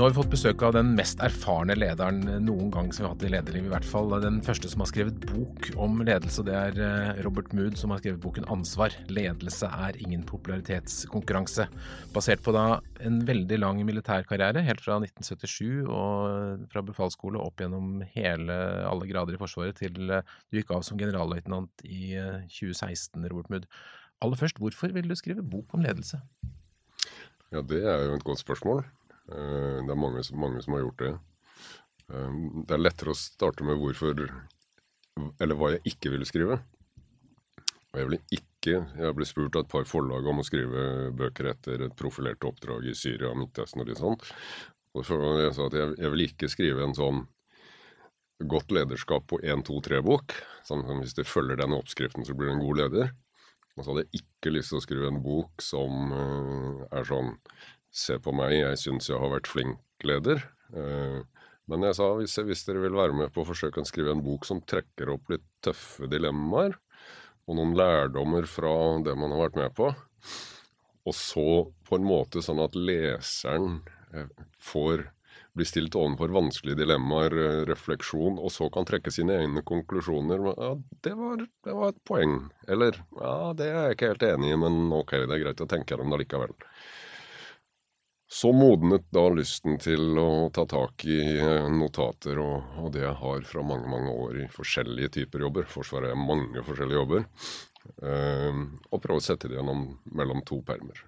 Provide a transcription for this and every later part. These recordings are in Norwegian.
Nå har vi fått besøk av den mest erfarne lederen noen gang som vi har hatt i Lederliv. I hvert fall den første som har skrevet bok om ledelse. Det er eh, Robert Mood som har skrevet boken 'Ansvar. Ledelse er ingen popularitetskonkurranse'. Basert på da en veldig lang militærkarriere, helt fra 1977 og fra befalsskole opp gjennom hele, alle grader i Forsvaret til eh, du gikk av som generalløytnant i 2016, eh, Robert Mood. Aller først, hvorfor vil du skrive bok om ledelse? Ja, Det er jo et godt spørsmål. Eh, det er mange, mange som har gjort det. Eh, det er lettere å starte med hvorfor Eller hva jeg ikke ville skrive. Og jeg ville ikke Jeg ble spurt av et par forlag om å skrive bøker etter et profilert oppdrag i Syria, Midtøsten og litt sånt. Og jeg sa at jeg, jeg vil ikke skrive en sånn godt lederskap på 1, 2, 3-bok. Sånn hvis du følger den oppskriften, så blir du en god leder. Og så hadde jeg ikke lyst til å skrive en bok som uh, er sånn Se på meg, jeg syns jeg har vært flink leder. Uh, men jeg sa hvis, hvis, dere vil være med på å forsøke å skrive en bok som trekker opp litt tøffe dilemmaer, og noen lærdommer fra det man har vært med på, og så på en måte sånn at leseren uh, får blir stilt overfor vanskelige dilemmaer, eh, refleksjon, og så kan trekke sine egne konklusjoner. Ja, det var, det var, et poeng. Eller ja, det er jeg ikke helt enig i, men ok, det er greit å tenke gjennom det likevel. Så modnet da lysten til å ta tak i eh, notater og, og det jeg har fra mange mange år i forskjellige typer jobber. Forsvaret er mange forskjellige jobber. Eh, og prøve å sette det gjennom mellom to permer.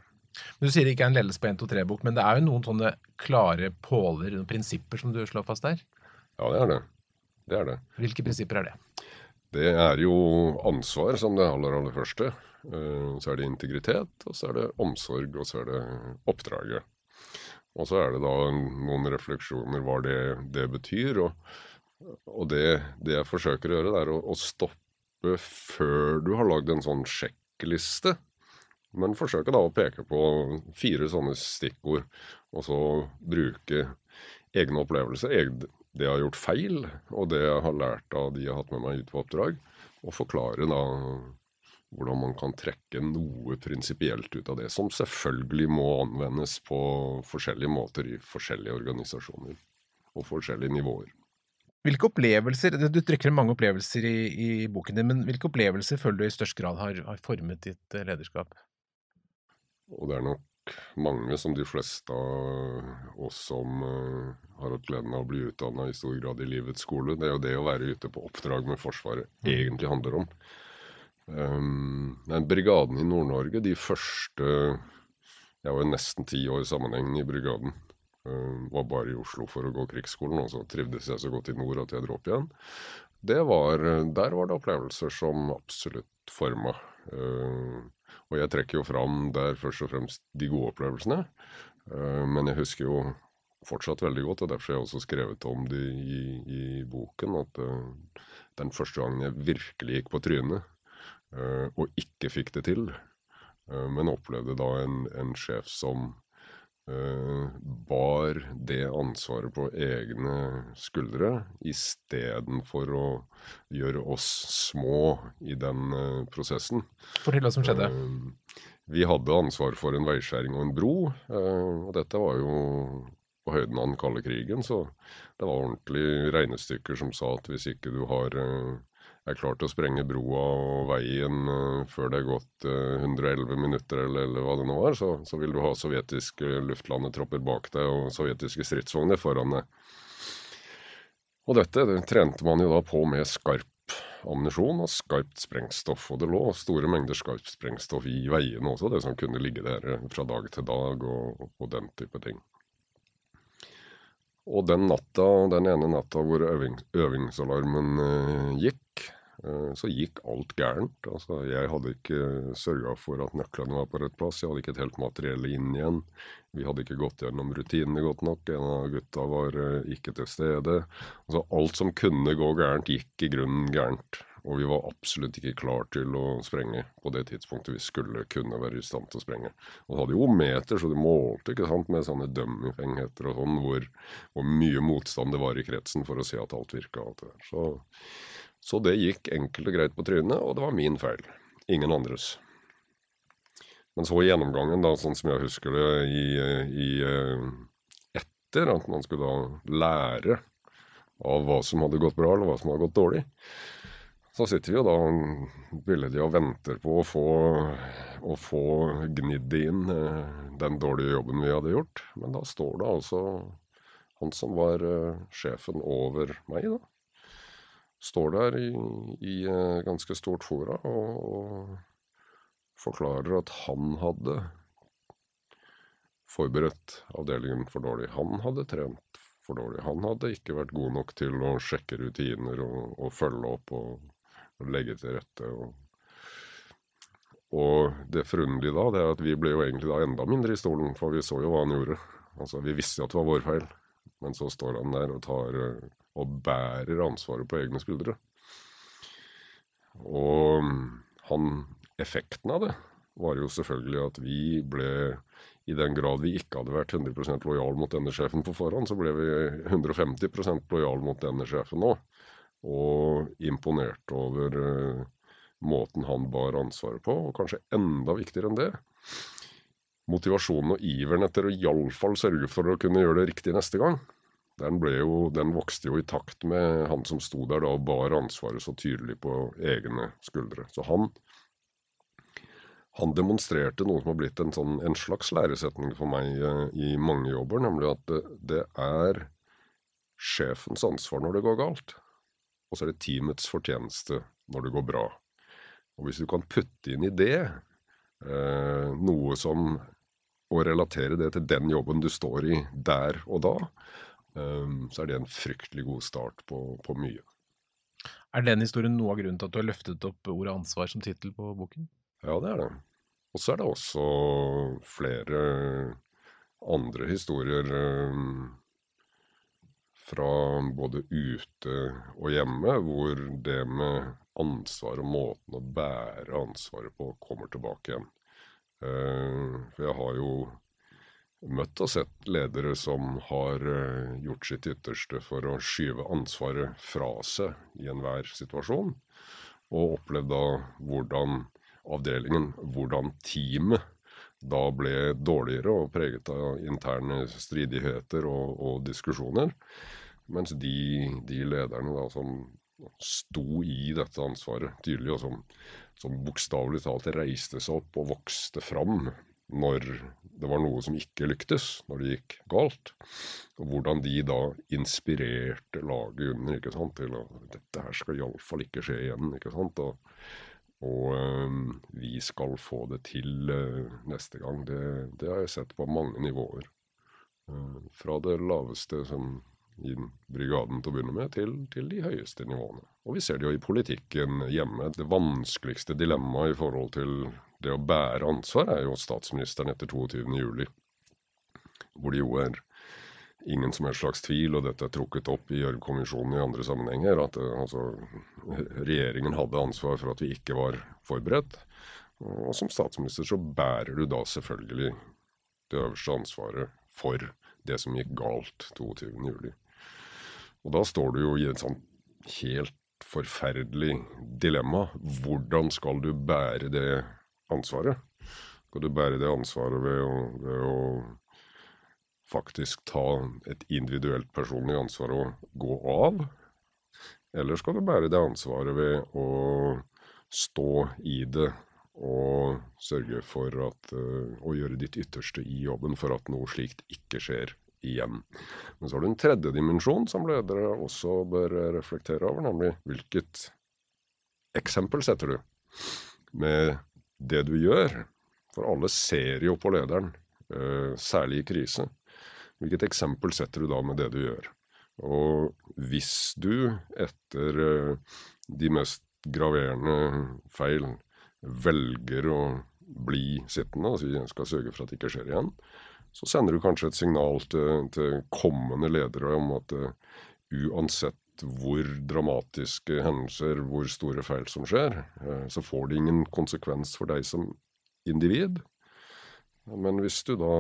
Men Du sier det ikke er en ledelse på 1, 2, 3-bok, men det er jo noen sånne klare påler, noen prinsipper som du slår fast der? Ja, det er det. Det er det. Hvilke prinsipper er det? Det er jo ansvar som det aller, aller første. Eh, så er det integritet, og så er det omsorg, og så er det oppdraget. Og så er det da noen refleksjoner hva det, det betyr. Og, og det, det, jeg forsøker å gjøre, det er å, å stoppe før du har lagd en sånn sjekkliste men forsøke da å peke på fire sånne stikkord, og så bruke egne opplevelser, det jeg har gjort feil, og det jeg har lært av de jeg har hatt med meg ut på oppdrag, og forklare da hvordan man kan trekke noe prinsipielt ut av det, som selvfølgelig må anvendes på forskjellige måter i forskjellige organisasjoner og forskjellige nivåer. Hvilke opplevelser, Du trekker mange opplevelser i, i, boken din, men hvilke opplevelser føler du i størst grad har, har formet ditt eh, lederskap? Og det er nok mange, som de fleste av oss som uh, har hatt gleden av å bli utdanna i stor grad i livets skole. Det er jo det å være ute på oppdrag med Forsvaret mm. egentlig handler om. Um, men brigaden i Nord-Norge, de første Jeg var jo nesten ti år sammenhengende i brigaden. Uh, var bare i Oslo for å gå krigsskolen, og så trivdes jeg så godt i nord at jeg dro opp igjen. Var, der var det opplevelser som absolutt forma. Uh, og jeg trekker jo fram der først og fremst de gode opplevelsene. Men jeg husker jo fortsatt veldig godt, og derfor har jeg også skrevet om det i, i boken, at den første gangen jeg virkelig gikk på trynet og ikke fikk det til, men opplevde da en, en sjef som Uh, bar det ansvaret på egne skuldre istedenfor å gjøre oss små i den prosessen. Fortell hva som skjedde. Vi hadde ansvar for en veiskjæring og en bro, og dette var jo på høyden av den kalde krigen, så det var ordentlige regnestykker som sa at hvis ikke du har er klar til å sprenge broa og veien uh, før det er gått uh, eh, 111 minutter, eller, eller, hva det nå var, så, så vil du ha sovjetiske luftlandetropper bak deg og sovjetiske stridsvogner foran deg. Og dette det trente man jo da på med skarp ammunisjon og skarpt sprengstoff. Og det lå store mengder skarpt sprengstoff i veiene også, det som kunne ligge der eh, fra dag til dag og, og den type ting. Og den natta, den ene natta hvor øving, øvingsalarmen uh, gikk, uh, så gikk alt gærent. Altså, jeg hadde ikke sørga for at nøklene var på rett plass. Jeg hadde ikke et helt materiell inn igjen. Vi hadde ikke gått gjennom rutinene godt nok. En av gutta var uh, ikke til stede. Altså, alt som kunne gå gærent, gikk i grunnen gærent. Og vi var absolutt ikke klar til å sprenge på det tidspunktet vi skulle kunne være i stand til å sprenge. Og hadde jo meter, så de målte ikke sant, med sånne dummy-fengheter og sånn, hvor, hvor, mye motstand det var i kretsen for å se at alt virka. Så, så det gikk enkelt og greit på trynet, og det var min feil. Ingen andres. Men så gjennomgangen, da, sånn som jeg husker det i, i etter. At man skulle da lære av hva som hadde gått bra, eller hva som hadde gått dårlig. Så sitter vi jo da billedlig og venter på å få, å få gnidd inn eh, den dårlige jobben vi hadde gjort. Men da står det altså han som var eh, sjefen over meg, da. Står der i, i eh, ganske stort fora og, og forklarer at han hadde forberedt avdelingen for dårlig. Han hadde trent for dårlig. Han hadde ikke vært god nok til å sjekke rutiner og, og følge opp og, og, legge til rette. Og, og det forunderlige da, det er at vi ble jo egentlig da enda mindre i stolen, for vi så jo hva han gjorde. Altså, Vi visste jo at det var vår feil, men så står han der og tar og bærer ansvaret på egne skuldre. Og han, effekten av det var jo selvfølgelig at vi ble i den grad vi ikke hadde vært 100% lojal mot denne sjefen på forhånd, så ble vi 150% lojal mot denne sjefen nå. Og imponert over uh, måten han bar ansvaret på, og kanskje enda viktigere enn det motivasjonen og iveren etter å iallfall sørge for å kunne gjøre det riktig neste gang. Den, jo, den, vokste jo i takt med han som sto der da og bar ansvaret så tydelig på egne skuldre. Så han han demonstrerte noe som har blitt en, sånn, en slags læresetning for meg eh, i mange jobber, nemlig at det, det, er sjefens ansvar når det går galt. Og så er det teamets fortjeneste når det går bra. Og hvis du kan putte inn i det eh, noe som Å relatere det til den jobben du står i der og da, eh, så er det en fryktelig god start på, på mye. Er den historien noe av grunnen til at du har løftet opp ordet ansvar som tittel på boken? Ja, det er det. Og så er det også flere andre historier um, fra både ute og hjemme, hvor det med ansvar og måten å bære ansvaret på kommer tilbake igjen. Uh, for jeg har jo møtt og sett ledere som har uh, gjort sitt ytterste for å skyve ansvaret fra seg i enhver situasjon, og opplevd da hvordan avdelingen hvordan teamet da ble dårligere og preget av interne stridigheter og, og diskusjoner. Mens de, de, lederne da som sto i dette ansvaret tydelig, og som, som bokstavelig talt reiste seg opp og vokste fram når det var noe som ikke lyktes, når det gikk galt. Og hvordan de da inspirerte laget under ikke sant, til at dette her skal iallfall ikke skje igjen. ikke sant, og og øh, vi skal få det til øh, neste gang. Det, det, har jeg sett på mange nivåer. Uh, fra det laveste som i brigaden til å begynne med, til, til, de høyeste nivåene. Og vi ser det jo i politikken hjemme. Det vanskeligste dilemmaet i forhold til det å bære ansvar er jo statsministeren etter 22.07. Hvor det jo er ingen som helst slags tvil, og dette er trukket opp i Gjørv-kommisjonen i andre sammenhenger, at eh, altså, regjeringen hadde ansvar for at vi ikke var forberedt. Og som statsminister så bærer du da selvfølgelig det øverste ansvaret for det som gikk galt 22.07. Og da står du jo i et sånn helt forferdelig dilemma. Hvordan skal du bære det ansvaret? Skal du bære det ansvaret ved å, ved å faktisk ta et individuelt personlig ansvar og gå av? Eller skal du bære det ansvaret ved å stå i det og sørge for at, uh, å gjøre ditt ytterste i jobben for at noe slikt ikke skjer igjen. Men så har du en tredje dimensjon som ledere også bør reflektere over, nemlig hvilket eksempel setter du med det du gjør? For alle ser jo på lederen, uh, særlig i krise. Hvilket eksempel setter du da med det du gjør? Og hvis du etter eh, de mest graverende feil velger å bli sittende og si jeg skal sørge for at det ikke skjer igjen, så sender du kanskje et signal til, til kommende ledere om at uh, uansett hvor dramatiske hendelser, hvor store feil som skjer, uh, så får det ingen konsekvens for deg som individ. Men hvis du da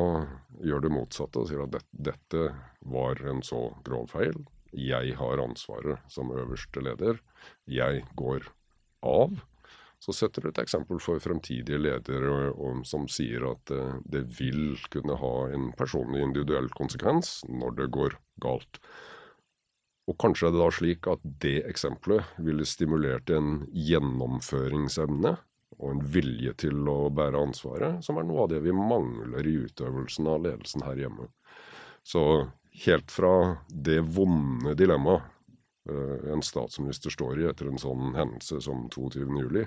gjør det motsatte og sier at dette, dette var en så grov feil, jeg har ansvaret som øverste leder, jeg går av, så setter du et eksempel for fremtidige ledere og, som sier at uh, det vil kunne ha en personlig individuell konsekvens når det går galt. Og kanskje er det da slik at det eksempelet ville stimulert en gjennomføringsevne og en vilje til å bære ansvaret, som er noe av det vi mangler i utøvelsen av ledelsen her hjemme. Så helt fra det vonde dilemmaet en statsminister står i etter en sånn hendelse som 22.07,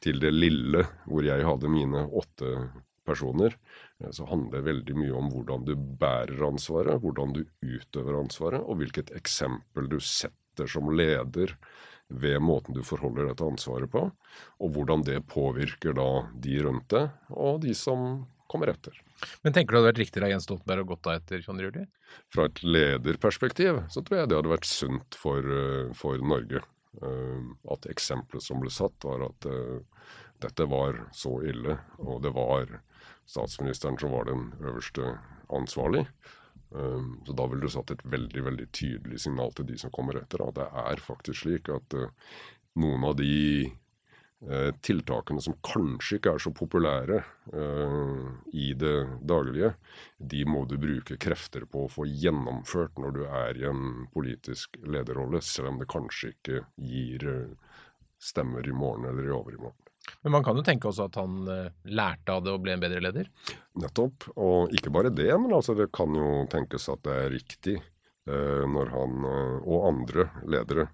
til det lille hvor jeg hadde mine åtte personer, uh, så handler det veldig mye om hvordan du bærer ansvaret, hvordan du utøver ansvaret, og hvilket eksempel du setter som leder ved måten du forholder dette ansvaret på, og hvordan det påvirker da de rundt deg, og de som kommer etter. Men tenker du det hadde vært riktigere av Jens Stoltenberg å gått av etter 22. juli? Fra et lederperspektiv så tror jeg det hadde vært sunt for, eh, for Norge. Uh, at eksempelet som ble satt, var at uh, dette var så ille, og det var statsministeren som var den øverste ansvarlig. Så da ville du satt et veldig veldig tydelig signal til de som kommer etter. At det er faktisk slik at eh, noen av de eh, tiltakene som kanskje ikke er så populære eh, i det daglige, de må du bruke krefter på å få gjennomført når du er i en politisk lederrolle, selv om det kanskje ikke gir stemmer i morgen eller i overmorgen. Men man kan jo tenke også at han eh, lærte av det og ble en bedre leder? Nettopp. Og ikke bare det, men altså det kan jo tenkes at det er riktig eh, når han eh, og andre ledere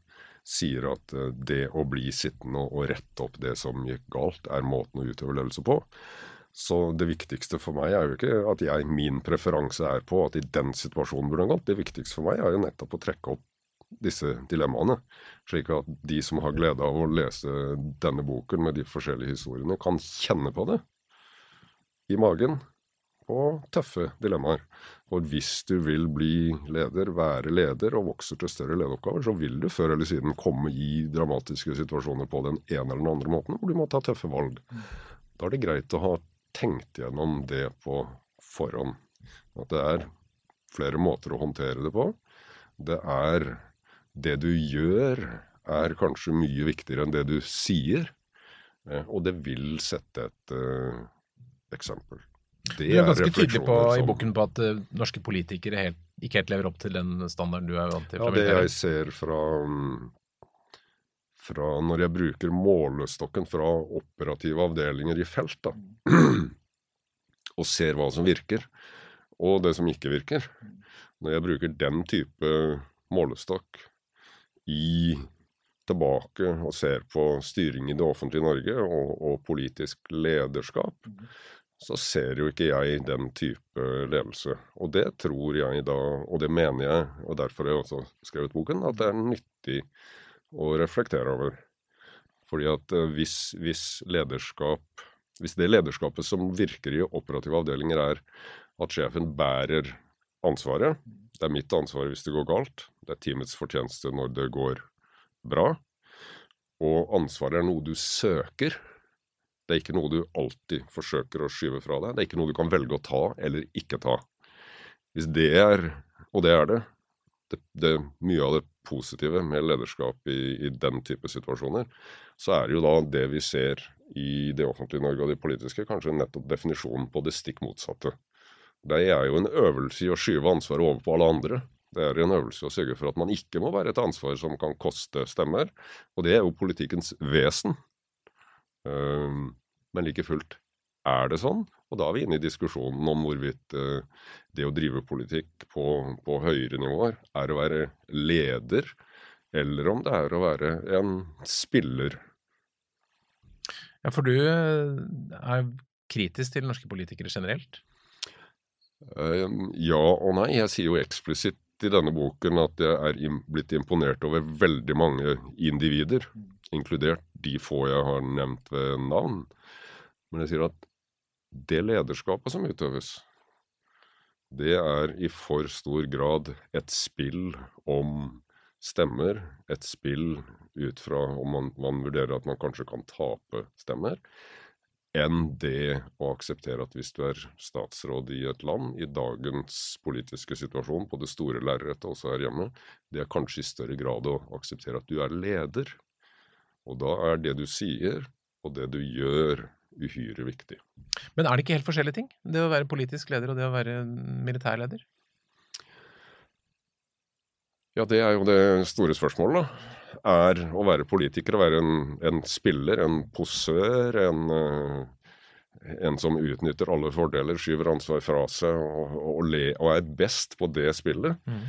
sier at eh, det å bli sittende og rette opp det som gikk galt, er måten å utøve ledelse på. Så det viktigste for meg er jo ikke at jeg, min preferanse er på at i den situasjonen burde han gått. Det viktigste for meg er jo nettopp å trekke opp disse dilemmaene. Slik at de som har glede av å lese denne boken med de forskjellige historiene, kan kjenne på det i magen og tøffe dilemmaer. For hvis du vil bli leder, være leder og vokse til større lederoppgaver, så vil du før eller siden komme i dramatiske situasjoner på den ene eller den andre måten, hvor du må ta tøffe valg. Da er det greit å ha tenkt gjennom det på forhånd. At det er flere måter å håndtere det på. Det er det du gjør, er kanskje mye viktigere enn det du sier. Eh, og det vil sette et uh, eksempel. Det du er ganske tydelig på, i boken på at uh, norske politikere helt, ikke helt lever opp til den standarden du er vant til? Ja, det jeg ser fra, fra når jeg bruker målestokken fra operative avdelinger i felt, da, og ser hva som virker, og det som ikke virker Når jeg bruker den type målestokk i tilbake og ser på styring i det offentlige Norge og, og politisk lederskap, mm. Så ser jo ikke jeg den type ledelse. Og det tror jeg da, og det mener jeg, og derfor har jeg også skrevet boken, at det er nyttig å reflektere over. Fordi at eh, hvis, hvis lederskap Hvis det lederskapet som virker i operative avdelinger, er at sjefen bærer ansvaret, det er mitt ansvar hvis det går galt. Det er teamets fortjeneste når det går bra. Og ansvaret er noe du søker. Det er ikke noe du alltid forsøker å skyve fra deg. Det er ikke noe du kan velge å ta eller ikke ta. Hvis det er, og det er det, det, det mye av det positive med lederskap i, i, den type situasjoner, så er det jo da det vi ser i det offentlige Norge og de politiske, kanskje nettopp definisjonen på det stikk motsatte. Det er jo en øvelse i å skyve ansvaret over på alle andre. Det er en øvelse å sørge for at man ikke må være et ansvar som kan koste stemmer. Og det er jo politikkens vesen. Um, men like fullt er det sånn. Og da er vi inne i diskusjonen om hvorvidt uh, det å drive politikk på, på høyere nivåer er å være leder, eller om det er å være en spiller. Ja, for du eh, er kritisk til norske politikere generelt? Uh, ja og nei. Jeg sier jo eksplisitt i denne boken at jeg er blitt imponert over veldig mange individer, inkludert de få jeg har nevnt ved navn. Men jeg sier at det lederskapet som utøves, det er i for stor grad et spill om stemmer, et spill ut fra om man, man vurderer at man kanskje kan tape stemmer enn det å akseptere at hvis du er statsråd i et land, i dagens politiske situasjon, på det store lerretet også her hjemme, det er kanskje i større grad å akseptere at du er leder. Og da er det du sier, og det du gjør, uhyre viktig. Men er det ikke helt forskjellige ting? Det å være politisk leder og det å være militærleder? Ja, det er jo det store spørsmålet, da. Er å være politiker å være en, en spiller, en posør, en, uh, en som utnytter alle fordeler, skyver ansvar fra seg og, og, le, og er best på det spillet? Mm.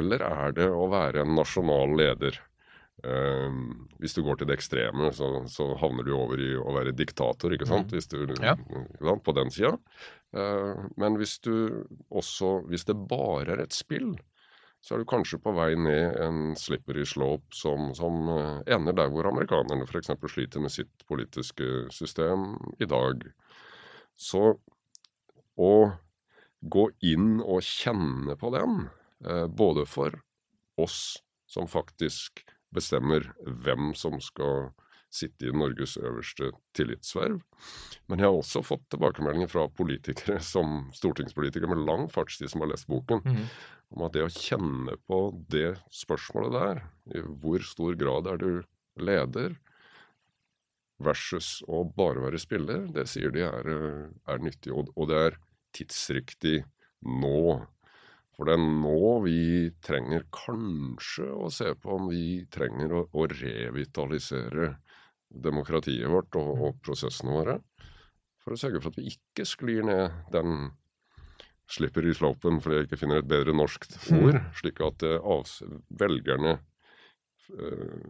Eller er det å være en nasjonal leder? Uh, hvis du går til det ekstreme, så, så, havner du over i å være diktator, ikke sant? Mm. Hvis du, ja. På den sida. Uh, men hvis du også Hvis det bare er et spill, så er du kanskje på vei ned en slippery slope som, som uh, ender der hvor amerikanerne f.eks. sliter med sitt politiske system i dag. Så å gå inn og kjenne på den, både for oss som faktisk bestemmer hvem som skal sitte i Norges øverste tillitsverv. Men jeg har også fått tilbakemeldinger fra politikere, som stortingspolitikere med lang fartstid, som har lest boken, mm. om at det å kjenne på det spørsmålet der, i hvor stor grad er du leder, versus å bare være spiller, det sier de er, er nyttig. Og, og det er tidsriktig nå. For det er nå vi trenger kanskje å se på om vi trenger å, å revitalisere demokratiet vårt og, og, prosessene våre. For å sørge for at vi ikke sklir ned den slipper i slopen fordi jeg ikke finner et bedre norsk ord, slik at uh, velgerne uh,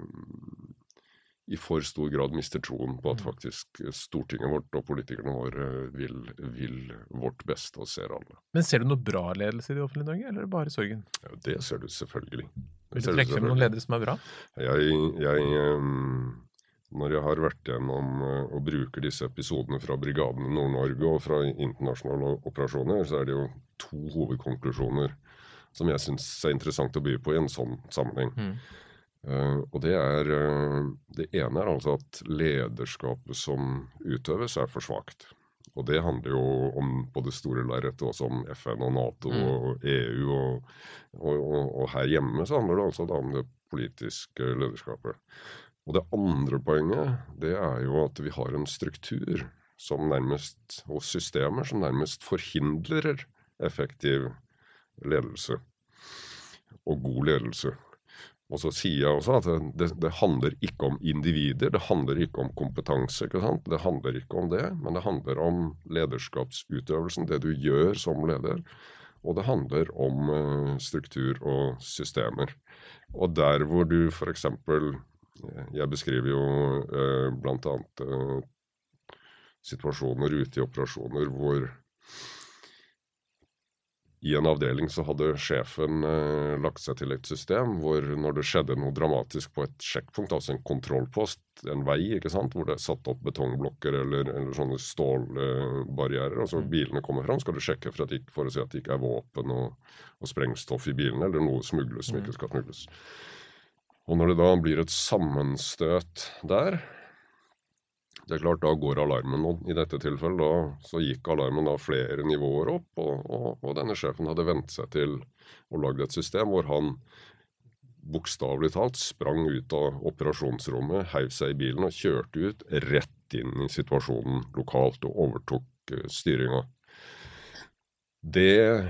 i for stor grad mister troen på at mm. faktisk Stortinget vårt og politikerne våre vil, vil vårt beste og ser alle. Men ser du noe bra ledelse i det offentlige Norge, eller er det bare sorgen? Ja, det ser du selvfølgelig. Det vil du trekke frem noen ledere som er bra? Jeg, jeg um, når jeg har vært gjennom og bruker disse episodene fra Brigaden i Nord-Norge og fra internasjonale operasjoner, så er det jo to hovedkonklusjoner som jeg syns er interessant å by på i en sånn sammenheng. Mm. Uh, og det er uh, Det ene er altså at lederskapet som utøves, er for svakt. Og det handler jo om på det store lerretet også om FN og Nato mm. og EU. Og, og, og, og, her hjemme så handler det altså om det politiske lederskapet. Og det andre poenget det er jo at vi har en struktur som nærmest, og systemer som nærmest forhindrer effektiv ledelse og god ledelse. Og så sier jeg også at det, det, handler ikke om individer, det handler ikke om kompetanse. ikke sant? Det handler ikke om det, men det handler om lederskapsutøvelsen, det du gjør som leder. Og det handler om uh, struktur og systemer. Og der hvor du f.eks. Eh, jeg beskriver jo uh, bl.a. Uh, situasjoner ute i operasjoner hvor i en avdeling så hadde sjefen eh, lagt seg til et system hvor når det skjedde noe dramatisk på et sjekkpunkt, altså en kontrollpost, en vei, ikke sant, hvor det er satt opp betongblokker eller, eller sånne stålbarrierer, og så mm. bilene kommer fram, skal du sjekke for, at, for, å se at det ikke er våpen og, og sprengstoff i bilene, eller noe smugles som ikke mm. skal smugles. Og når det da blir et sammenstøt der, det er klart, Da går alarmen. og I dette tilfellet da, så gikk alarmen da flere nivåer opp. Og, og, og denne sjefen hadde vent seg til å lage et system hvor han bokstavelig talt sprang ut av operasjonsrommet, heiv seg i bilen og kjørte ut rett inn i situasjonen lokalt og overtok eh, styringa. Det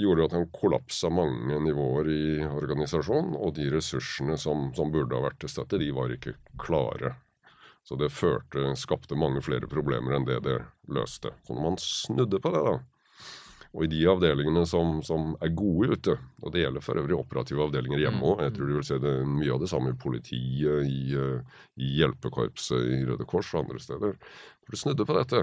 gjorde at han kollapsa mange nivåer i organisasjonen, og de ressursene som, som burde ha vært til støtte, de var ikke klare. Så det førte, skapte mange flere problemer enn det det løste. Så når man snudde på det, da, og i de avdelingene som, som er gode ute, og det gjelder for øvrig operative avdelinger hjemme òg, jeg tror du vil se det, mye av det samme i politiet, i, eh, i hjelpekorpset, i Røde Kors og andre steder. For du snudde på dette,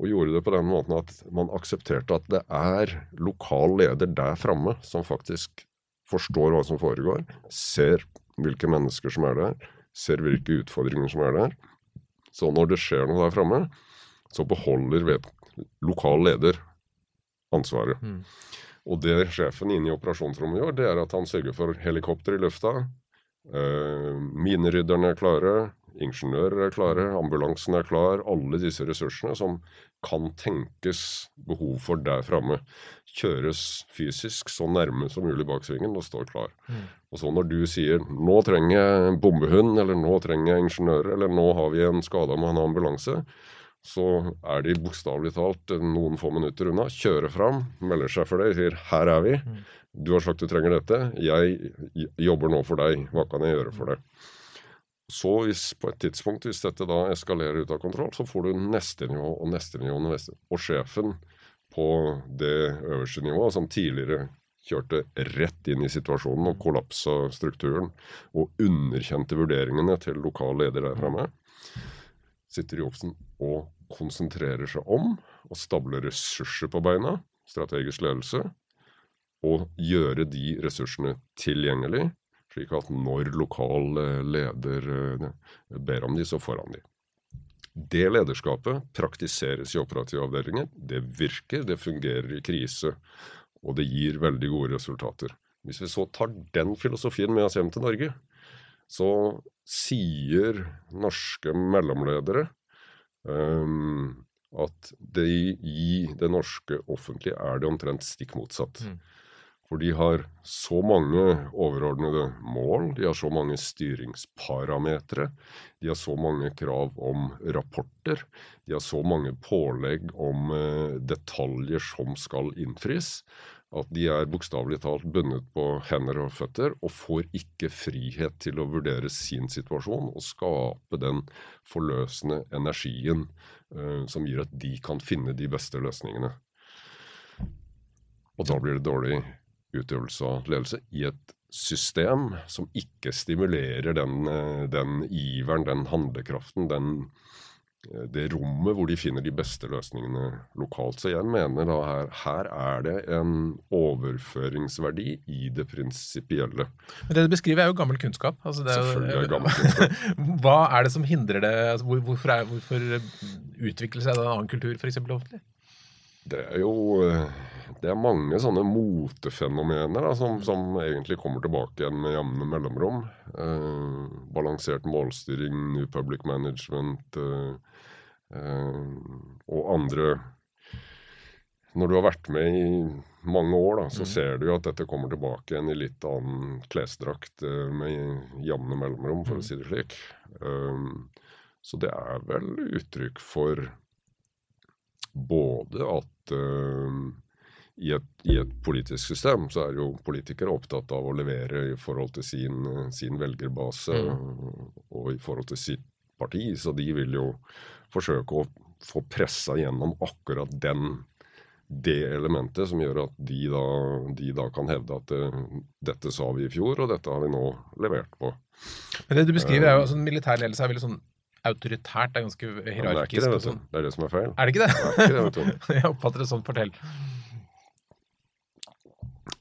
og gjorde det på den måten at man aksepterte at det er lokal leder der framme som faktisk forstår hva som foregår, ser hvilke mennesker som er der, ser hvilke utfordringer som er der. Så når det skjer noe der framme, så beholder ved lokal leder ansvaret. Mm. Og det sjefen inne i operasjonsrommet gjør, det er at han sørger for helikopter i lufta. Uh, minerydderne er klare, ingeniører er klare, ambulansen er klar. Alle disse ressursene som kan tenkes behov for der framme, kjøres fysisk så nærme som mulig bak svingen og står klar. Mm. Og så når du sier 'nå trenger jeg bombehund', eller 'nå trenger jeg ingeniører', eller 'nå har vi en skada med en ambulanse', så er de bokstavelig talt noen få minutter unna, kjører fram, melder seg for deg, sier 'her er vi', mm. du har sagt du trenger dette, jeg jobber nå for deg, hva kan jeg gjøre for deg? Så hvis, på et tidspunkt, hvis dette da eskalerer ut av kontroll, så får du neste nivå og neste nivå og neste. Og sjefen på det øverste nivået, som tidligere kjørte rett inn i situasjonen og kollapsa strukturen, og underkjente vurderingene til lokal leder der framme, sitter i Jobsen og konsentrerer seg om å stable ressurser på beina, strategisk ledelse, og gjøre de ressursene tilgjengelig slik at når lokal eh, leder eh, ber om de, så får han de. Det lederskapet praktiseres i operative avdelinger. Det virker, det fungerer i krise, og det gir veldig gode resultater. Hvis vi så tar den filosofien med oss hjem til Norge, så sier norske mellomledere um, at det i det norske offentlige er det omtrent stikk motsatt. Mm. For de har så mange overordnede mål, de har så mange styringsparametere, de har så mange krav om rapporter, de har så mange pålegg om eh, detaljer som skal innfris, at de er bokstavelig talt bundet på hender og føtter og får ikke frihet til å vurdere sin situasjon og skape den forløsende energien uh, som gir at de kan finne de beste løsningene. Og da blir det dårlig utøvelse og ledelse i et system som ikke stimulerer den, eh, den iveren, den handlekraften, den, eh, det rommet hvor de finner de beste løsningene lokalt. Så jeg mener da her, her er det en overføringsverdi i det prinsipielle. Men Det du beskriver er jo gammel kunnskap. Altså er Selvfølgelig er det gammel kunnskap. Hva er det som hindrer det? Altså hvorfor, er, hvorfor utvikler seg en annen kultur, f.eks. offentlig? Det er jo eh, det er mange sånne motefenomener da, som, som, egentlig kommer tilbake igjen med jevne mellomrom. Eh, balansert målstyring, New Public Management eh, eh, og andre Når du har vært med i mange år, da, så mm. ser du jo at dette kommer tilbake igjen i litt annen klesdrakt eh, med jevne mellomrom, for mm. å si det slik. Eh, så det er vel uttrykk for både at uh, i et, i et, politisk system så er jo politikere opptatt av å levere i forhold til sin, sin velgerbase mm. og i forhold til sitt parti, så de vil jo forsøke å få pressa gjennom akkurat den det elementet som gjør at de da, de da kan hevde at det, eh, dette sa vi i fjor, og dette har vi nå levert på. Men det du beskriver er jo sånn Militær ledelse er veldig sånn autoritært, det er ganske hierarkisk. Ja, det er ikke det, vet du. Sånn. Det er det som er feil. Er det ikke det? det, ikke det. Jeg oppfatter det sånn. Fortell.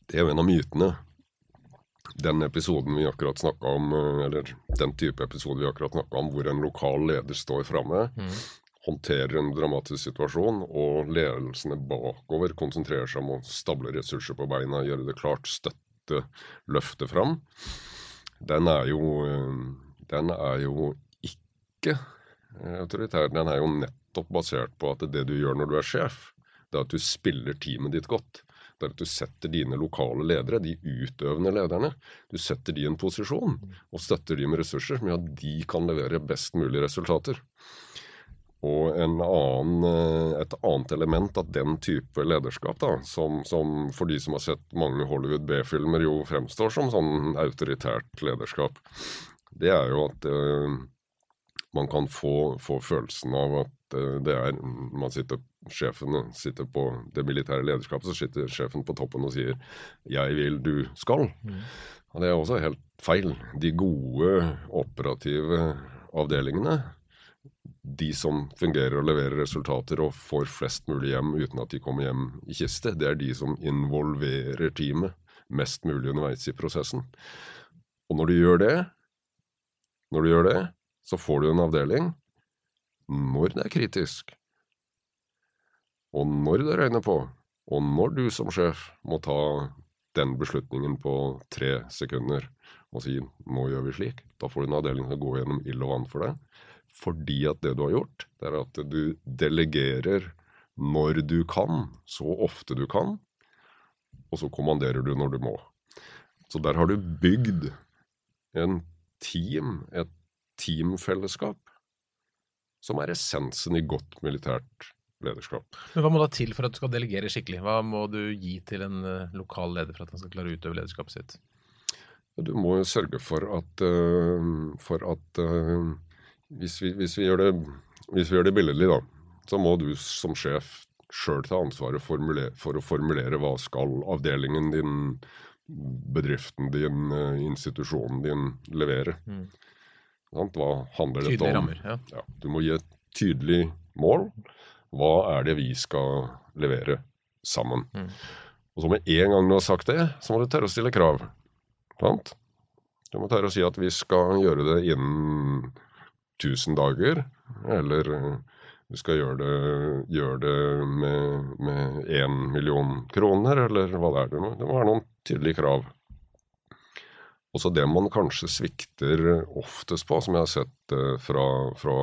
Det er jo en av mytene. Den episoden vi akkurat snakka om, eh, eller den type episode vi akkurat snakka om, hvor en lokal leder står framme, mm. håndterer en dramatisk situasjon, og ledelsene bakover konsentrerer seg om å stable ressurser på beina, gjøre det klart, støtte, løfte fram, den er jo, eh, den er jo ikke autoritær. Den er jo nettopp basert på at det du gjør når du er sjef, det er at du spiller teamet ditt godt det er at du setter dine lokale ledere, de utøvende lederne, du setter de i en posisjon og støtter de med ressurser som gjør at de kan levere best mulig resultater. Og annen, eh, et annet element av den type lederskap, da, som, som, for de som har sett mange Hollywood B-filmer, jo fremstår som sånn autoritært lederskap, det er jo at uh, man kan få, få, følelsen av at uh, det er Man sitter sjefen sitter på det militære lederskapet, så sitter sjefen på toppen og sier 'jeg vil, du skal'. Mm. Og Det er også helt feil. De gode operative avdelingene, de som fungerer og leverer resultater og får flest mulig hjem uten at de kommer hjem i kiste, det er de som involverer teamet mest mulig underveis i prosessen. Og når du gjør det, når du gjør det, så får du en avdeling når det er kritisk og når det røyner på, og når du som sjef må ta den beslutningen på tre sekunder og si nå gjør vi slik. Da får du en avdeling som går gjennom ild og vann for deg. Fordi at det du har gjort, det er at du delegerer når du kan, så ofte du kan, og så kommanderer du når du må. Så der har du bygd en team, et teamfellesskap, som er essensen i godt militært lederskap. Men Hva må da til for at du skal delegere skikkelig? Hva må du gi til en uh, lokal leder for at han skal klare å utøve lederskapet sitt? Du må jo sørge for at, uh, for at uh, hvis, vi, hvis, vi det, hvis, vi, gjør det, billedlig, da, så må du som sjef sjøl ta ansvaret for å formulere hva skal avdelingen din, bedriften din, institusjonen din levere. Mm. Hva handler dette om? Rammer, ja. Ja, du må gi et tydelig mål hva er det vi skal levere sammen? Mm. Og så med en gang du har sagt det, så må du tørre å stille krav. Sant? Du må tørre å si at vi skal gjøre det innen 1000 dager, eller vi skal gjøre det, gjøre det med én million kroner, eller hva det er. Det må, det må være noen tydelige krav. Og så det man kanskje svikter oftest på, som jeg har sett fra, fra,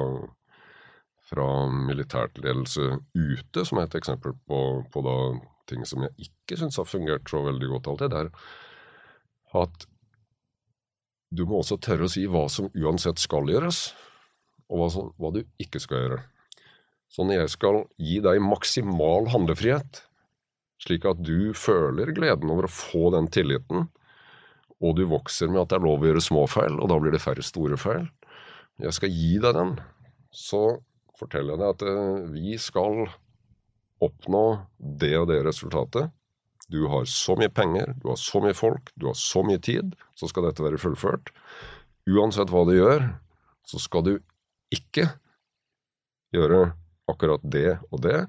fra militært ledelse ute, som er et eksempel på, på da, ting som jeg ikke syns har fungert så veldig godt alltid, det er at du må også tørre å si hva som uansett skal gjøres, og hva, som, hva du ikke skal gjøre. Så når jeg skal gi deg maksimal handlefrihet, slik at du føler gleden over å få den tilliten, og du vokser med at det er lov å gjøre små feil, og da blir det færre store feil Jeg skal gi deg den, så forteller jeg deg at eh, vi skal oppnå det og det resultatet. Du har så mye penger, du har så mye folk, du har så mye tid, så skal dette være fullført. Uansett hva du gjør, så skal du ikke gjøre akkurat det og det.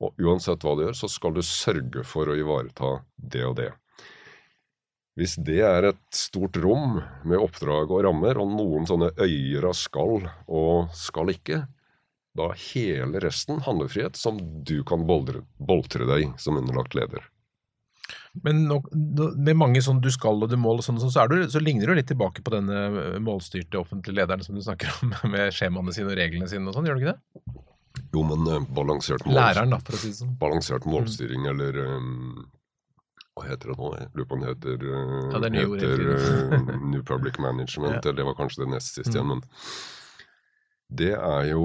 Og uansett hva du gjør, så skal du sørge for å ivareta det og det. Hvis det er et stort rom med oppdrag og rammer, og noen sånne øyer av skal og skal ikke, da hele resten handlefrihet som du kan boldre, boltre deg som underlagt leder. Men nok, med mange sånn du skal og du mål, og sånn, så, du, så, ligner du litt tilbake på denne eh, målstyrte offentlige lederen som du snakker om, med skjemaene sine og reglene sine og sånn, gjør du ikke det? Jo, men uh, balansert, mål, Læreren, da, si sånn. balansert målstyring, mm. eller um, hva heter det nå? Jeg lurer på det heter, ja, det heter uh, New Public Management, ja. eller det var kanskje det nest siste mm. Men det er jo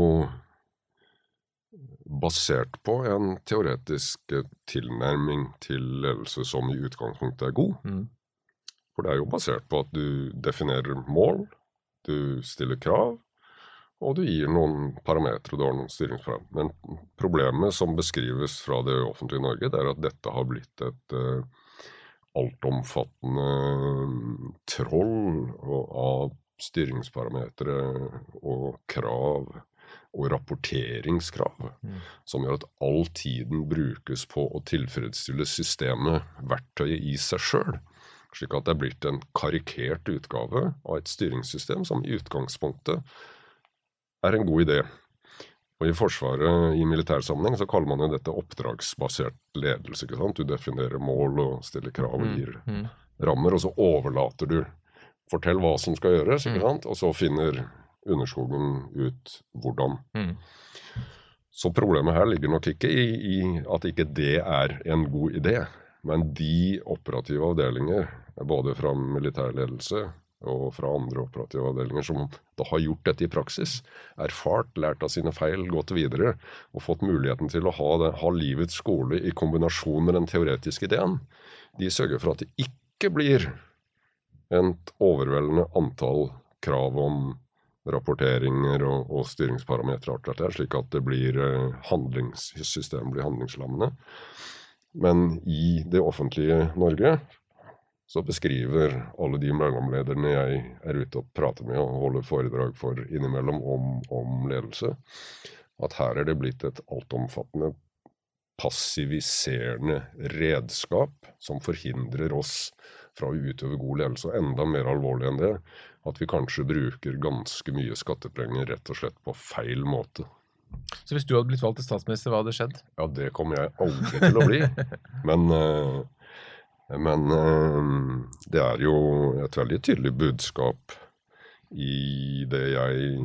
basert på en teoretisk tilnærming til ledelse som i utgangspunktet er god. Mm. For det er jo basert på at du definerer mål, du stiller krav, og du gir noen parametere, du har noen styringsprogram. Men problemet som beskrives fra det offentlige Norge, det er at dette har blitt et uh, altomfattende troll av styringsparametere og krav og rapporteringskrav, mm. som gjør at all tiden brukes på å tilfredsstille systemet, verktøyet i seg sjøl. Slik at det er blitt en karikert utgave av et styringssystem som i utgangspunktet er en god idé. Og I Forsvaret, i militær sammenheng så kaller man jo dette oppdragsbasert ledelse. ikke sant? Du definerer mål og stiller krav og mm, gir mm. rammer, og så overlater du. Fortell hva som skal gjøres, ikke mm. sant? og så finner underskogen ut hvordan. Mm. Så problemet her ligger nok ikke i, i, at ikke det er en god idé. Men de operative avdelinger, både fra militærledelse og fra andre operative avdelinger som da har gjort dette i praksis, erfart, lært av sine feil, gått videre og fått muligheten til å ha, det, ha livets skole i kombinasjon med den teoretiske ideen, de sørger for at det ikke blir et overveldende antall krav om rapporteringer og, og styringsparametere, slik at det blir eh, handlingssystemet blir handlingslammende. Men i det offentlige Norge så beskriver alle de mellomlederne jeg er ute og prater med og holder foredrag for innimellom om, om ledelse, at her er det blitt et altomfattende passiviserende redskap som forhindrer oss fra å utøve god ledelse. Og enda mer alvorlig enn det, at vi kanskje bruker ganske mye skattepenger rett og slett på feil måte. Så hvis du hadde blitt valgt til statsminister, hva hadde skjedd? Ja, det kommer jeg aldri til å bli. Men uh, Men det er jo et veldig tydelig budskap i det jeg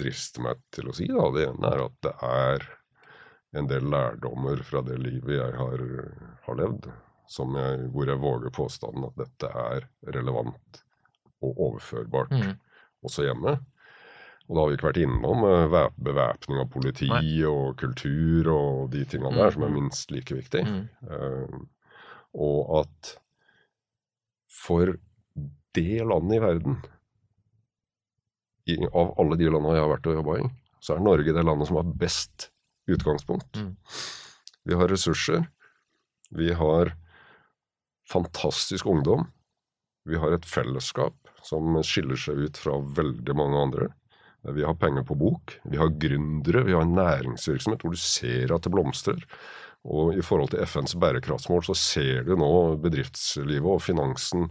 drister meg til å si. Da. Det ene er at det er en del lærdommer fra det livet jeg har, har levd, jeg, hvor jeg våger påstanden at dette er relevant og overførbart mm. også hjemme. Og da har vi ikke vært innom uh, bevæpning av politi Nei. og kultur og de tingene der, mm. som er minst like viktig. Mm. Og at for det landet i verden, i, av alle de landene jeg har vært og jobba i, så er Norge det landet som har best utgangspunkt. Mm. Vi har ressurser. Vi har fantastisk ungdom. Vi har et fellesskap som skiller seg ut fra veldig mange andre. Vi har penger på bok, vi har gründere, vi har næringsvirksomhet hvor du ser at det blomstrer. Og i forhold til FNs bærekraftsmål så ser du nå bedriftslivet og finansen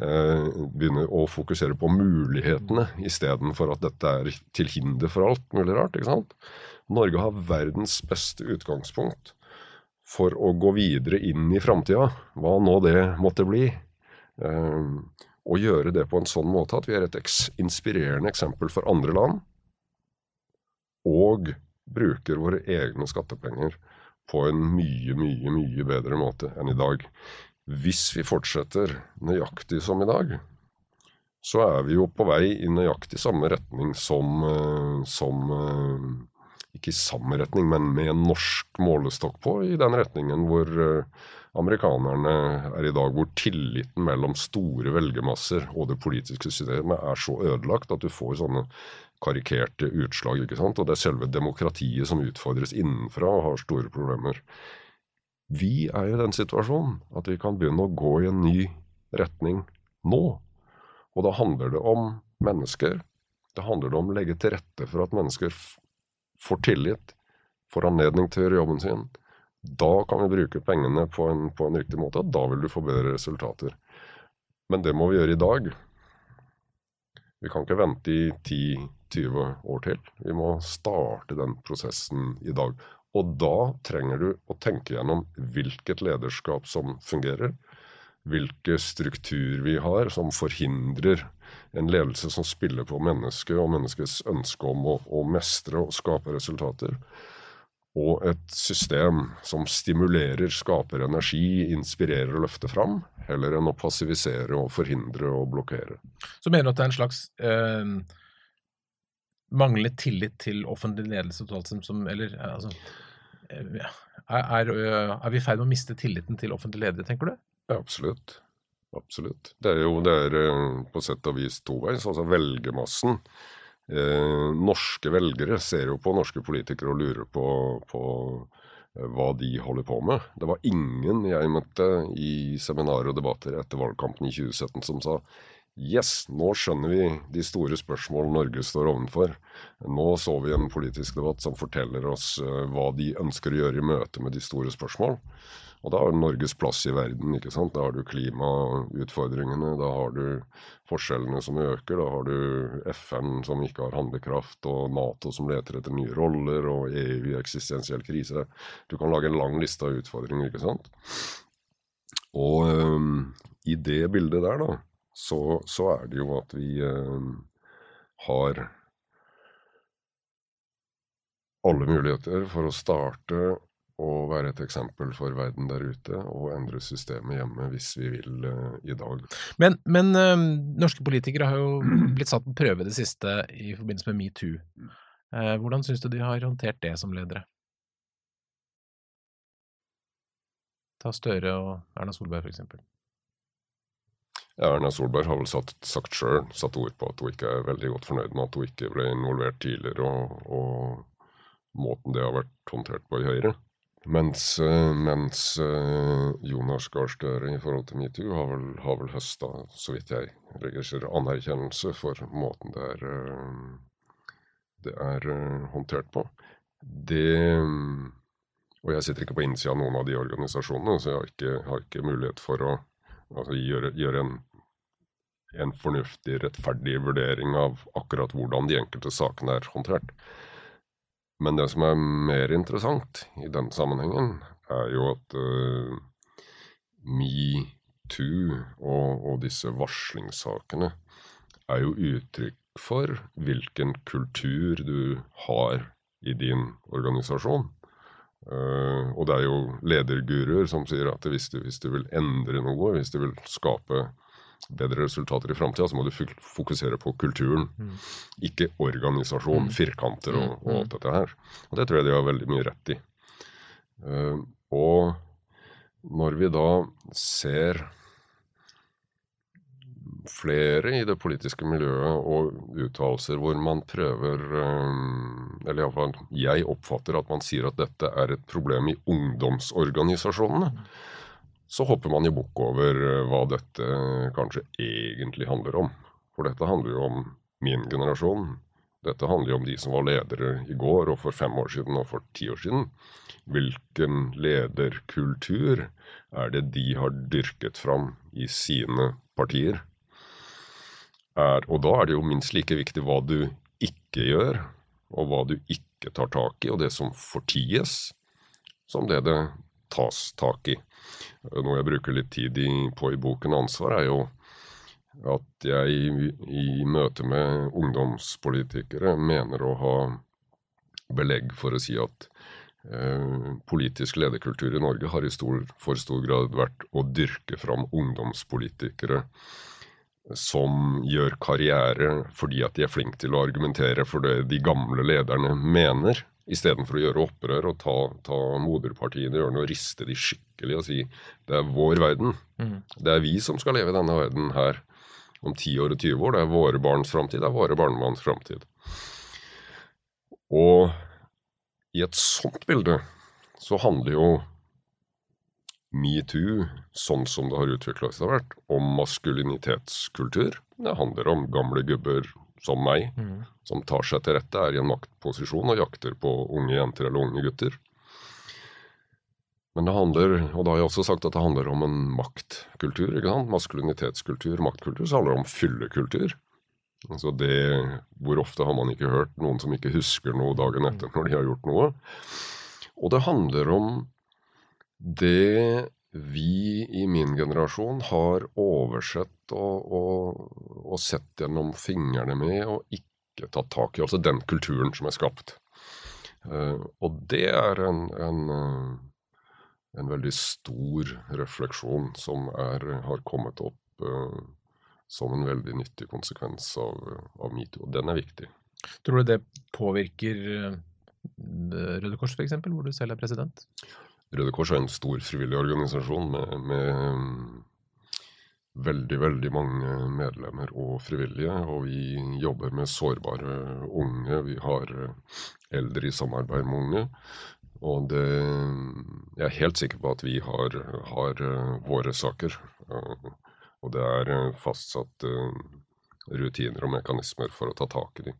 eh, begynner å fokusere på mulighetene istedenfor at dette er til hinder for alt mulig rart. ikke sant? Norge har verdens beste utgangspunkt for å gå videre inn i framtida, hva nå det måtte bli. Eh, og gjøre det på en sånn måte at vi er et inspirerende eksempel for andre land, og bruker våre egne skattepenger på en mye, mye, mye bedre måte enn i dag. Hvis vi fortsetter nøyaktig som i dag, så er vi jo på vei i nøyaktig samme retning som, eh, som eh, Ikke i samme retning, men med en norsk målestokk på, i den retningen hvor amerikanerne er i dag, hvor tilliten mellom store velgermasser og det politiske systemet er så ødelagt at du får sånne karikerte utslag. ikke sant? Og det er selve demokratiet som utfordres innenfra og har store problemer. Vi er i den situasjonen at vi kan begynne å gå i en ny retning nå. Og da handler det om mennesker. Det handler om å legge til rette for at mennesker får tillit, får anledning til å gjøre jobben sin da kan vi bruke pengene på en, på en riktig måte, og da vil du få bedre resultater. Men det må vi gjøre i dag. Vi kan ikke vente i 10-20 år til. Vi må starte den prosessen i dag. Og da trenger du å tenke gjennom hvilket lederskap som fungerer. Hvilke struktur vi har som forhindrer en ledelse som spiller på mennesket og menneskets ønske om å, å mestre og skape resultater og et system som stimulerer, skaper energi, inspirerer og løfter fram, heller enn å passivisere og forhindre og blokkere. Så mener du at det er en slags eh, manglende tillit til offentlig ledelse totalt sett, som Eller altså er, er, er vi i ferd med å miste tilliten til offentlige ledere, tenker du? Ja, absolutt. Absolutt. Det er jo det er eh, på sett og vis toveis. Altså velgermassen eh, norske velgere ser jo på norske politikere og lurer på, på eh, hva de holder på med. Det var ingen jeg møtte i seminarer og debatter etter valgkampen i 2017 som sa Yes, nå skjønner vi de store spørsmål Norge står ovenfor. Nå så vi en politisk debatt som forteller oss uh, hva de ønsker å gjøre i møte med de store spørsmål. Og da har du Norges plass i verden. ikke sant? Da har du klimautfordringene, da har du forskjellene som øker, da har du FN som ikke har handlekraft, og Nato som leter etter nye roller, og EU i eksistensiell krise. Du kan lage en lang liste av utfordringer, ikke sant. Og um, i det bildet der, da, så, så, er det jo at vi um, har alle muligheter for å starte og være et eksempel for verden der ute, og endre systemet hjemme hvis vi vil uh, i dag. Men, men uh, norske politikere har jo blitt satt på prøve det siste i forbindelse med metoo. Uh, hvordan syns du de har håndtert det som ledere? Ta Støre og Erna Solberg, f.eks. Ja, Erna Solberg har vel satt, sagt sjøl, satt ord på at hun ikke er veldig godt fornøyd med at hun ikke ble involvert tidligere, og, og måten det har vært håndtert på i Høyre. Mens, eh, mens eh, Jonas Gahr Støre i forhold til metoo har vel, har vel høsta, så vidt jeg registrerer, anerkjennelse for måten det er, eh, det er håndtert på. Det Og jeg sitter ikke på innsida av noen av de organisasjonene, så jeg har ikke, har ikke mulighet for å altså, gjøre, gjøre en, en fornuftig, rettferdig vurdering av akkurat hvordan de enkelte sakene er håndtert. Men det som er mer interessant i den sammenhengen, er jo at uh, metoo og, og disse varslingssakene er jo uttrykk for hvilken kultur du har i din organisasjon. Uh, og det er jo lederguruer som sier at hvis du, hvis du, vil endre noe, hvis du vil skape bedre resultater i framtida, så må du fokusere på kulturen, mm. ikke organisasjon, mm. firkanter og, og, alt mm. dette her. Og det tror jeg de har veldig mye rett i. Uh, og når vi da ser flere i det politiske miljøet og uttalelser hvor man prøver eh, Eller iallfall jeg oppfatter at man sier at dette er et problem i ungdomsorganisasjonene. Så hopper man jo bukk over eh, hva dette kanskje egentlig handler om. For dette handler jo om min generasjon. Dette handler jo om de som var ledere i går og for fem år siden og for ti år siden. Hvilken lederkultur er det de har dyrket fram i sine partier? Er Og da er det jo minst like viktig hva du ikke gjør, og hva du ikke tar tak i, og det som forties, som det det tas tak i. Noe jeg bruker litt tid på i boken Ansvar, er jo at jeg i møte med ungdomspolitikere mener å ha belegg for å si at eh, politisk lederkultur i Norge har i stor, for stor grad vært å dyrke fram ungdomspolitikere som gjør karriere fordi at de er flinke til å argumentere for det de gamle lederne mener, istedenfor å gjøre opprør og ta, ta moderpartiene i ørene og riste de skikkelig og si det er vår verden. Mm. Det er vi som skal leve i denne verden her om 10 år og 20 år. Det er våre barns framtid, det er våre barnebarns framtid. Og i et sånt bilde så handler jo metoo, sånn som det har utvikla seg, vært om maskulinitetskultur. Det handler om gamle gubber som meg, mm. som tar seg til rette, er i en maktposisjon og jakter på unge jenter eller unge gutter. Men det handler, og da har jeg også sagt at det handler om en maktkultur. ikke sant? Maskulinitetskultur, maktkultur. Så handler det om fyllekultur. Altså det, Hvor ofte har man ikke hørt noen som ikke husker noe dagen etter når de har gjort noe? Og det handler om det vi i min generasjon har oversett og, og, og, sett gjennom fingrene med og ikke tatt tak i. Altså den kulturen som er skapt. Uh, og det er en, en, uh, en, veldig stor refleksjon som er, har kommet opp uh, som en veldig nyttig konsekvens av, av metoo. Og den er viktig. Tror du det påvirker Røde Kors f.eks., hvor du selv er president? Røde Kors er en stor frivillig organisasjon med, med veldig, veldig mange medlemmer og frivillige. Og vi jobber med sårbare unge. Vi har eh, eldre i samarbeid med unge. Og det, jeg er helt sikker på at vi har, har eh, våre saker. Og det er eh, fastsatt rutiner og mekanismer for å ta tak i dem.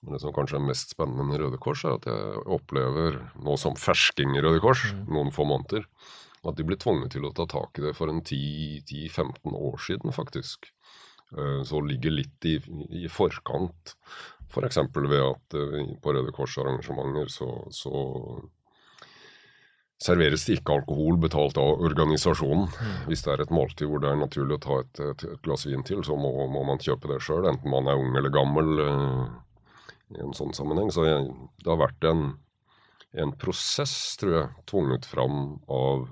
Men det som kanskje er mest spennende med Røde Kors, er at jeg opplever nå som fersking i Røde Kors, mm. noen få måneder, at de ble tvunget til å ta tak i det for en 10-15 år siden, faktisk. Eh, så ligger litt i, i forkant. F.eks. For ved at eh, på Røde Kors-arrangementer så, så serveres det ikke alkohol betalt av organisasjonen. Mm. Hvis det er et måltid hvor det er naturlig å ta et, et, et glass vin til, så må, må man kjøpe det sjøl, enten man er ung eller gammel. I en sånn sammenheng. Så det har vært en, en, prosess, tror jeg, tvunget fram av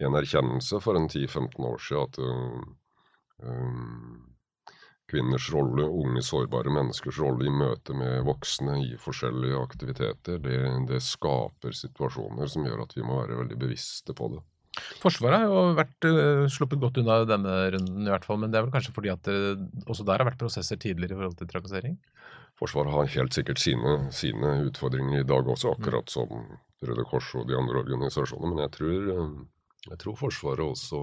en erkjennelse for en 10-15 år siden at uh, um, kvinners rolle, unge, sårbare menneskers rolle i møte med voksne i forskjellige aktiviteter, det, det skaper situasjoner som gjør at vi må være veldig bevisste på det. Forsvaret har jo vært uh, sluppet godt unna denne runden, i hvert fall, men det er vel kanskje fordi at det også der har vært prosesser tidligere i forhold til trakassering? Forsvaret har helt sikkert sine, sine, utfordringer i dag også, akkurat som Røde Kors og de andre organisasjonene. Men jeg tror, jeg tror Forsvaret også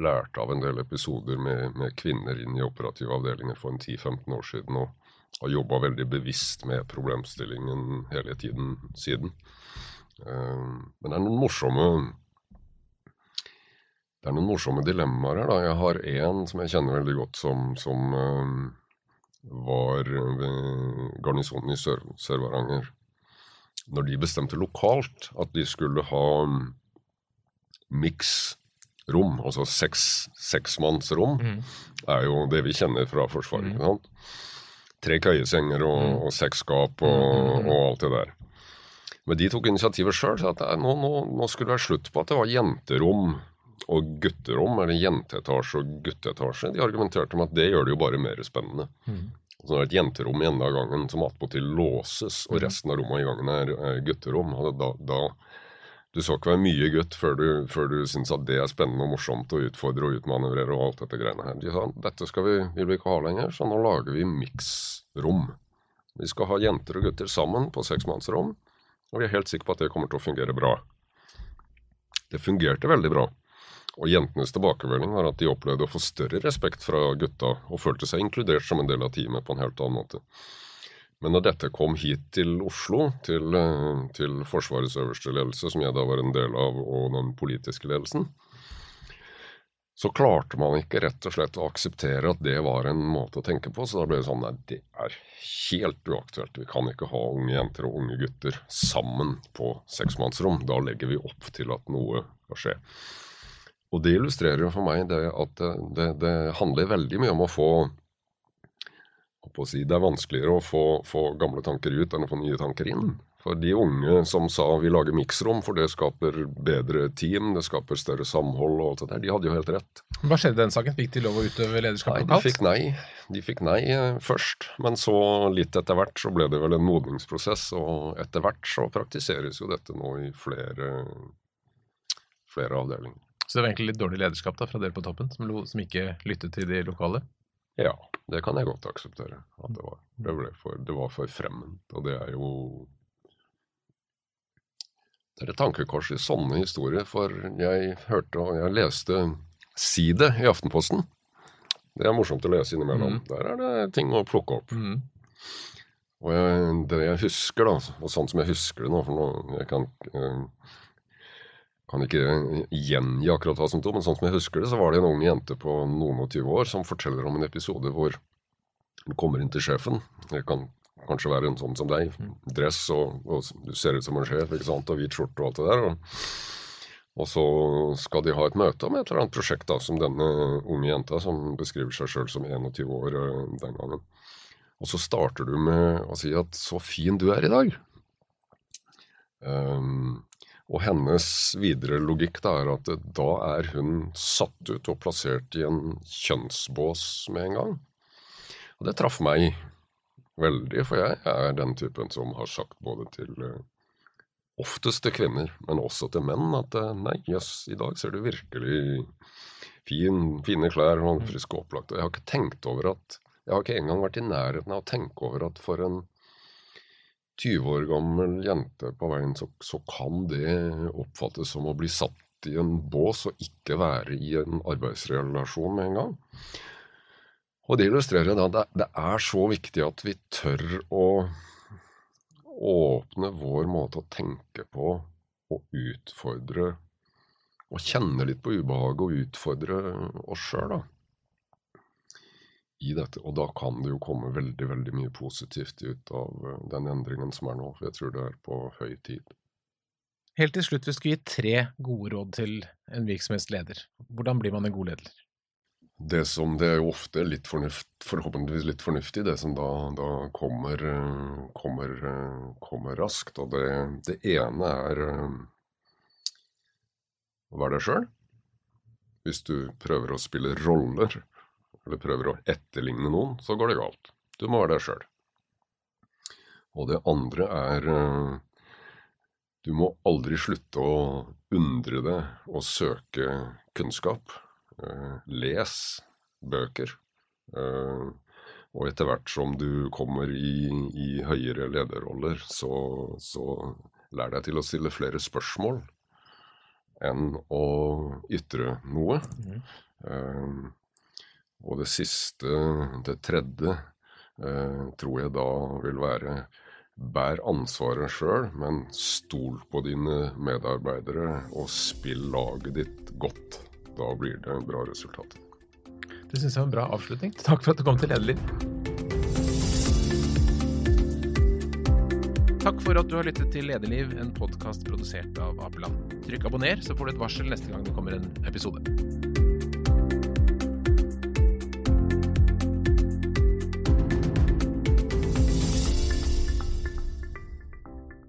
lærte av en del episoder med, med kvinner inn i operative avdelinger for en 10-15 år siden, og har jobba veldig bevisst med problemstillingen hele tiden siden. Eh, men det er noen morsomme det er noen morsomme dilemmaer her. da. Jeg har én som jeg kjenner veldig godt, som, som eh, var ved garnisonen i Sør-Varanger. Når de bestemte lokalt at de skulle ha miksrom, altså seks, seksmannsrom, mm. er jo det vi kjenner fra Forsvaret. ikke sant? Tre køyesenger og, Mm. og seks skap og, og alt det der. Men de tok initiativet sjøl. Nå, nå, nå skulle det være slutt på at det var jenterom og gutterom, eller jenteetasje og gutteetasje. De argumenterte med at det gjør det jo bare mer spennende. Mm. Så det er et jenterom i enden av gangen som attpåtil låses, og resten av rommene i gangen er, er gutterom. Da, da, du skal ikke være mye gutt før du, før du syns at det er spennende og morsomt å utfordre og utmanøvrere og alt dette greiene her. De sa dette skal vi, vil vi ikke ha lenger, så nå lager vi miksrom. Vi skal ha jenter og gutter sammen på seksmannsrom, og vi er helt sikre på at det kommer til å fungere bra. Det fungerte veldig bra. Og jentenes tilbakemelding var at de opplevde å få større respekt fra gutta, og følte seg inkludert som en del av teamet på en helt annen måte. Men da dette kom hit til Oslo, til, eh, til Forsvarets øverste ledelse, som jeg da var en del av, og den politiske ledelsen, så klarte man ikke rett og slett å akseptere at det var en måte å tenke på. Så da ble det sånn nei, det er helt uaktuelt. Vi kan ikke ha unge jenter og unge gutter sammen på seksmannsrom. Da legger vi opp til at noe skal skje. Og det illustrerer jo for meg det at det, det, det handler veldig mye om å få å si, Det er vanskeligere å få, få gamle tanker ut enn å få nye tanker inn. For de unge som sa vi lager miksrom, for det skaper bedre team, det skaper større samhold og alt det der, de hadde jo helt rett. Hva skjedde i den saken? Fikk de lov å utøve Nei, de fikk nei. De fikk nei eh, først, men så litt etter hvert så ble det vel en modningsprosess, og etter hvert så praktiseres jo dette nå i flere, flere avdelinger. Så det var egentlig litt dårlig lederskap da, fra dere på toppen, som, som ikke lyttet til de lokale? Ja, det kan jeg godt akseptere at det var. Det, for, det var for fremmed, og det er jo Det er et tankekors i sånne historier, for jeg hørte og jeg leste Si det i Aftenposten. Det er morsomt å lese innimellom. Mm. Der er det ting å plukke opp. Mm. Og jeg, det jeg husker, da, og sånn som jeg husker det nå, for nå jeg kan, eh, kan ikke gjengi akkurat hva som sto, men sånn som jeg husker det, så var det en ung jente på noen og tyve år som forteller om en episode hvor hun kommer inn til sjefen. Det kan kanskje være en sånn som deg, dress og, og du ser ut som en sjef, ikke sant, og hvit skjorte og alt det der. Og, og så skal de ha et møte om et eller annet prosjekt da, som denne unge jenta, som beskriver seg sjøl som 21 år eh, den gangen. Og så starter du med å si at 'så fin du er i dag'. Um, og hennes videre logikk da er at da er hun satt ut og plassert i en kjønnsbås med en gang. Og det traff meg veldig, for jeg er den typen som har sagt både til eh, oftest til kvinner, men også til menn, at eh, nei, jøss, i dag ser du virkelig fin, fine klær og frisk og opplagt. Og jeg har ikke tenkt over at Jeg har ikke engang vært i nærheten av å tenke over at for en 20 år gammel jente på veien, så, så kan det oppfattes som å bli satt i en bås og ikke være i en arbeidsrelasjon med en gang. Og det illustrerer da det, det er så viktig at vi tør å åpne vår måte å tenke på og utfordre og kjenne litt på ubehaget og utfordre oss sjøl, da. I dette, og da kan det jo komme veldig veldig mye positivt ut av eh, den endringen som er nå. For jeg tror det er på høy tid. Helt til slutt, vi skulle gi tre gode råd til en virksomhetsleder. Hvordan blir man en god leder? Det som det er jo ofte litt fornuft, forhåpentligvis litt fornuftig, det som da, da kommer, eh, kommer, eh, kommer raskt. Og det, det ene er å være deg sjøl. Hvis du prøver å spille roller, eller prøver å etterligne noen, så går det galt. Du må være deg sjøl. Og det andre er eh, Du må aldri slutte å undre deg og søke kunnskap. Eh, les bøker. Eh, og etter hvert som du kommer i, i høyere lederroller, så, så lær deg til å stille flere spørsmål enn å ytre noe. Mhm. Og det siste, det tredje, eh, tror jeg da vil være Bær ansvaret sjøl, men stol på dine medarbeidere og spill laget ditt godt. Da blir det bra resultater. Det syns jeg var en bra avslutning. Takk for at du kom til Lederliv. Takk for at du har lyttet til Lederliv, en podkast produsert av Apeland. Trykk abonner, så får du et varsel neste gang det kommer en episode.